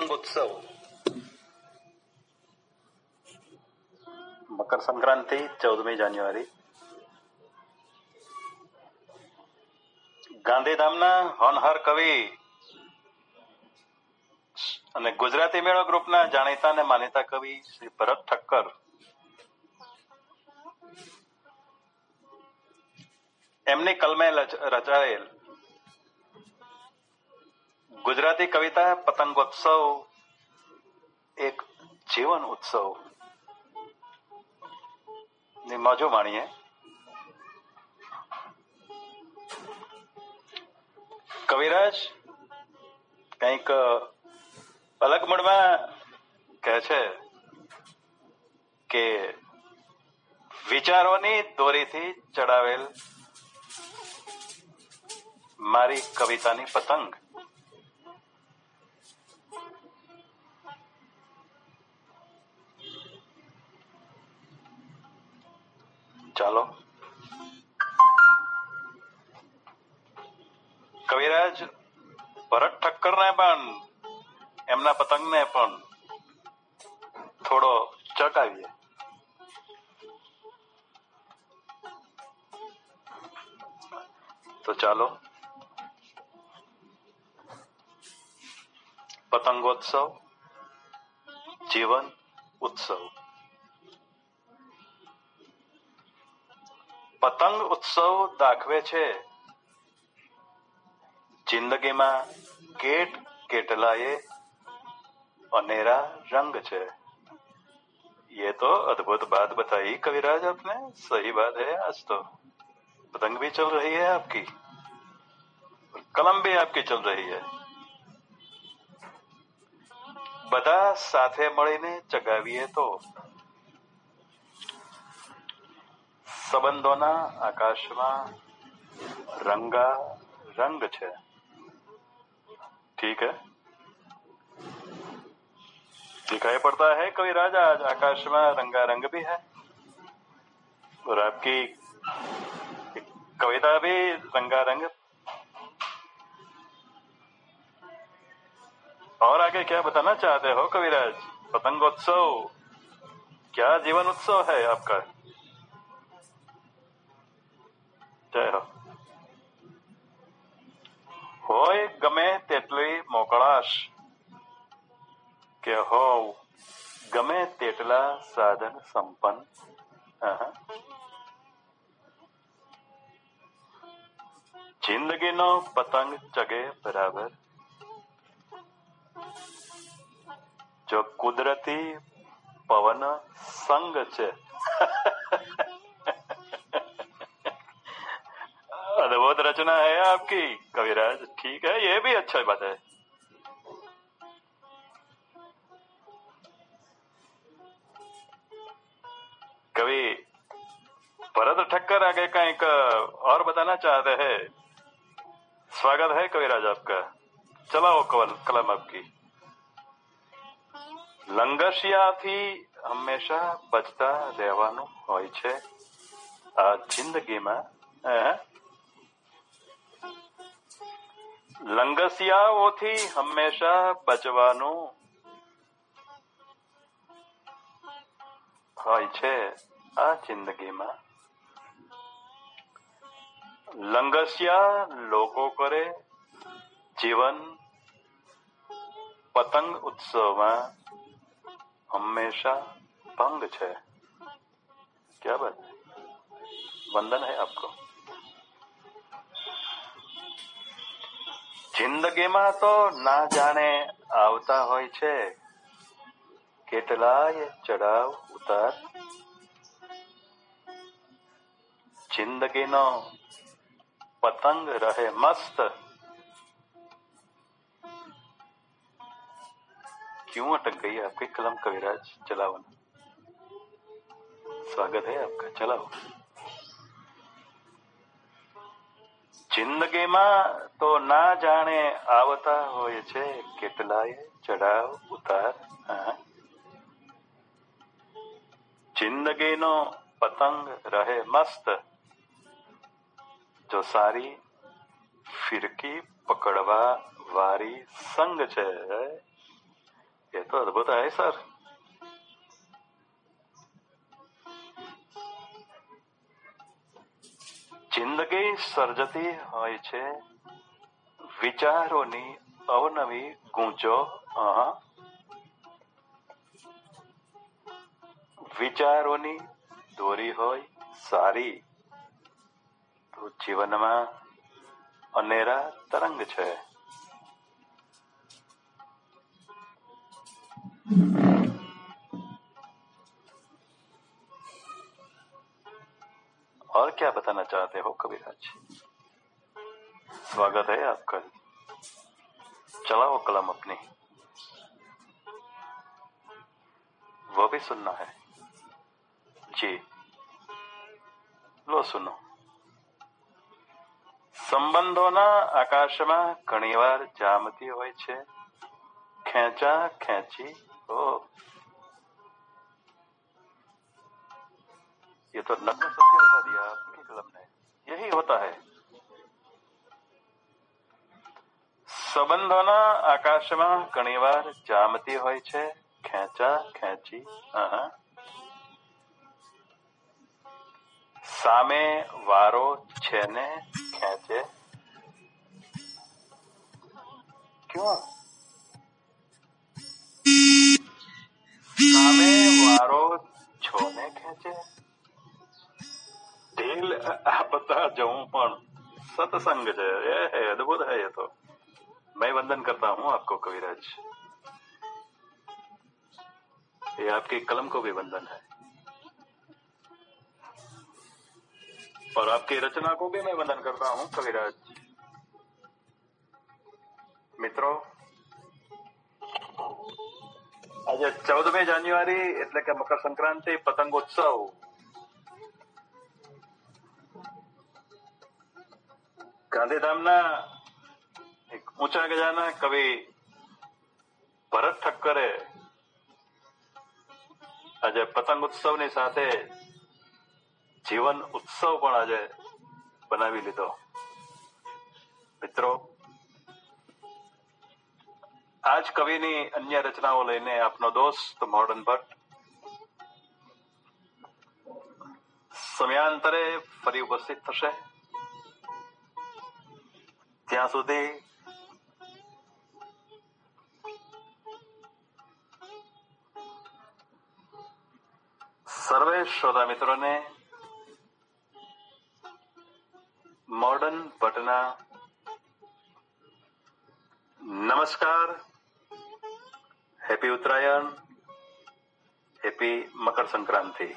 પતંગોત્સવ મકર સંક્રાંતિ ચૌદમી જાન્યુઆરી ગાંધીધામના હોનહાર કવિ અને ગુજરાતી મેળો ગ્રુપના જાણીતા અને માનીતા કવિ શ્રી ભરત ઠક્કર એમની કલમે રચાયેલ ગુજરાતી કવિતા પતંગોત્સવ એક જીવન ઉત્સવ. ની મોજો માણીએ. કવિરાજ કંઈક અલગ મૂડમાં કહે છે કે વિચારોની દોરીથી ચડાવેલ મારી કવિતાની પતંગ. ચાલો કવિરાજ ભરત ઠક્કરને પણ એમના પતંગને પણ થોડો ચકાવીએ તો ચાલો પતંગોત્સવ જીવન ઉત્સવ પતંગ ઉત્સવ દાખવે છે જિંદગીમાં કેટ કેટલાય અનેરા રંગ છે ये तो अद्भुत बात बताई कविराज आपने सही बात है आज तो पतंग भी चल रही है आपकी कलम भी आपकी चल रही है બધા સાથે મળીને ચગાવીએ તો સંબંધોના આકાશમાં રંગા रंग છે ठीक है दिखाई पड़ता है कविराज आज आकाश में रंगारंग भी है और आपकी कविता भी रंगारंग और आगे क्या बताना चाहते हो कविराज पतंगोत्सव क्या जीवन उत्सव है आपका હોય ગમે તેટલી મોકળાશ. કે હોવ ગમે તેટલા સાધન સંપન્ન. જિંદગીનો પતંગ ચગે બરાબર. જો કુદરતી પવન સંગ છે. रचना है आपकी कविराज ठीक है ये भी अच्छा बात है कवि भरत ठक्कर आगे कहीं और बताना चाहते हैं स्वागत है कविराज आपका चलाओ कवल कलम आपकी લંગસિયાથી હંમેશા બચતા રહેવાનું હોય છે આ જિંદગીમાં હે? લંગસિયાઓથી હંમેશા બચવાનું હોય છે આ જિંદગીમાં લંગસિયા લોકો કરે જીવન પતંગ ઉત્સવમાં हमेशा भंग છે क्या बात वंदन है आपको જિંદગીમાં તો ના જાણે આવતા હોય છે કેટલાય ચડાવ ઉતાર જિંદગીનો પતંગ રહે મસ્ત क्यों अटक गई है आपकी कलम कविराज चलावन स्वागत है आपका चलाओ જિંદગીમાં તો ના જાણે આવતા હોય છે કેટલાય ચડાવ ઉતાર. જિંદગીનો પતંગ રહે મસ્ત. જો સારી ફિરકી પકડવા વારી સંગ છે, એ તો અદભુત હે, સર. સર્જતી હોય છે વિચારોની અવનવી ગૂંચો. વિચારોની દોરી હોય સારી, તો જીવનમાં અનેરા તરંગ છે और क्या बताना चाहते हो कबीराज स्वागत है आपका चलाओ कलम अपनी वो भी सुनना है जी લો સુનો સંબંધોના આકાશમાં ઘણીવાર જામતી હોય છે ખેંચા ખેંચી ઓ तो नग्न सत्य बता दिया आपकी कलम ने यही होता है સંબંધોના આકાશમાં ઘણીવાર જામતી હોય છે ખેંચા ખેંચી સામે વારો છે ને ખેંચે ક્યાં સામે વારો છો ને ખેંચે ઢીલ આ બતા જવું પણ सत्संग है ये है अद्भुत है ये तो मैं वंदन करता हूँ आपको कविराज ये आपकी कलम को भी वंदन है और आपकी रचना को भी मैं वंदन करता हूँ कविराज મિત્રો આજે ચૌદમી જાન્યુઆરી એટલે કે મકર સંક્રાંતિ પતંગોત્સવ ગાંધીધામના એક ઊંચા ગજાના કવિ ભરત ઠક્કરે આજે પતંગ ઉત્સવની સાથે જીવન ઉત્સવ પણ આજે બનાવી લીધો. મિત્રો, આજ કવિની અન્ય રચનાઓ લઈને આપનો દોસ્ત મોર્ડન ભટ્ટ સમયાંતરે ફરી ઉપસ્થિત થશે. ત્યાં સુધી સર્વે શ્રોતા મિત્રોને મોર્ડન ભટ્ટના નમસ્કાર હેપી ઉત્તરાયણ હેપી મકર સંક્રાંતિ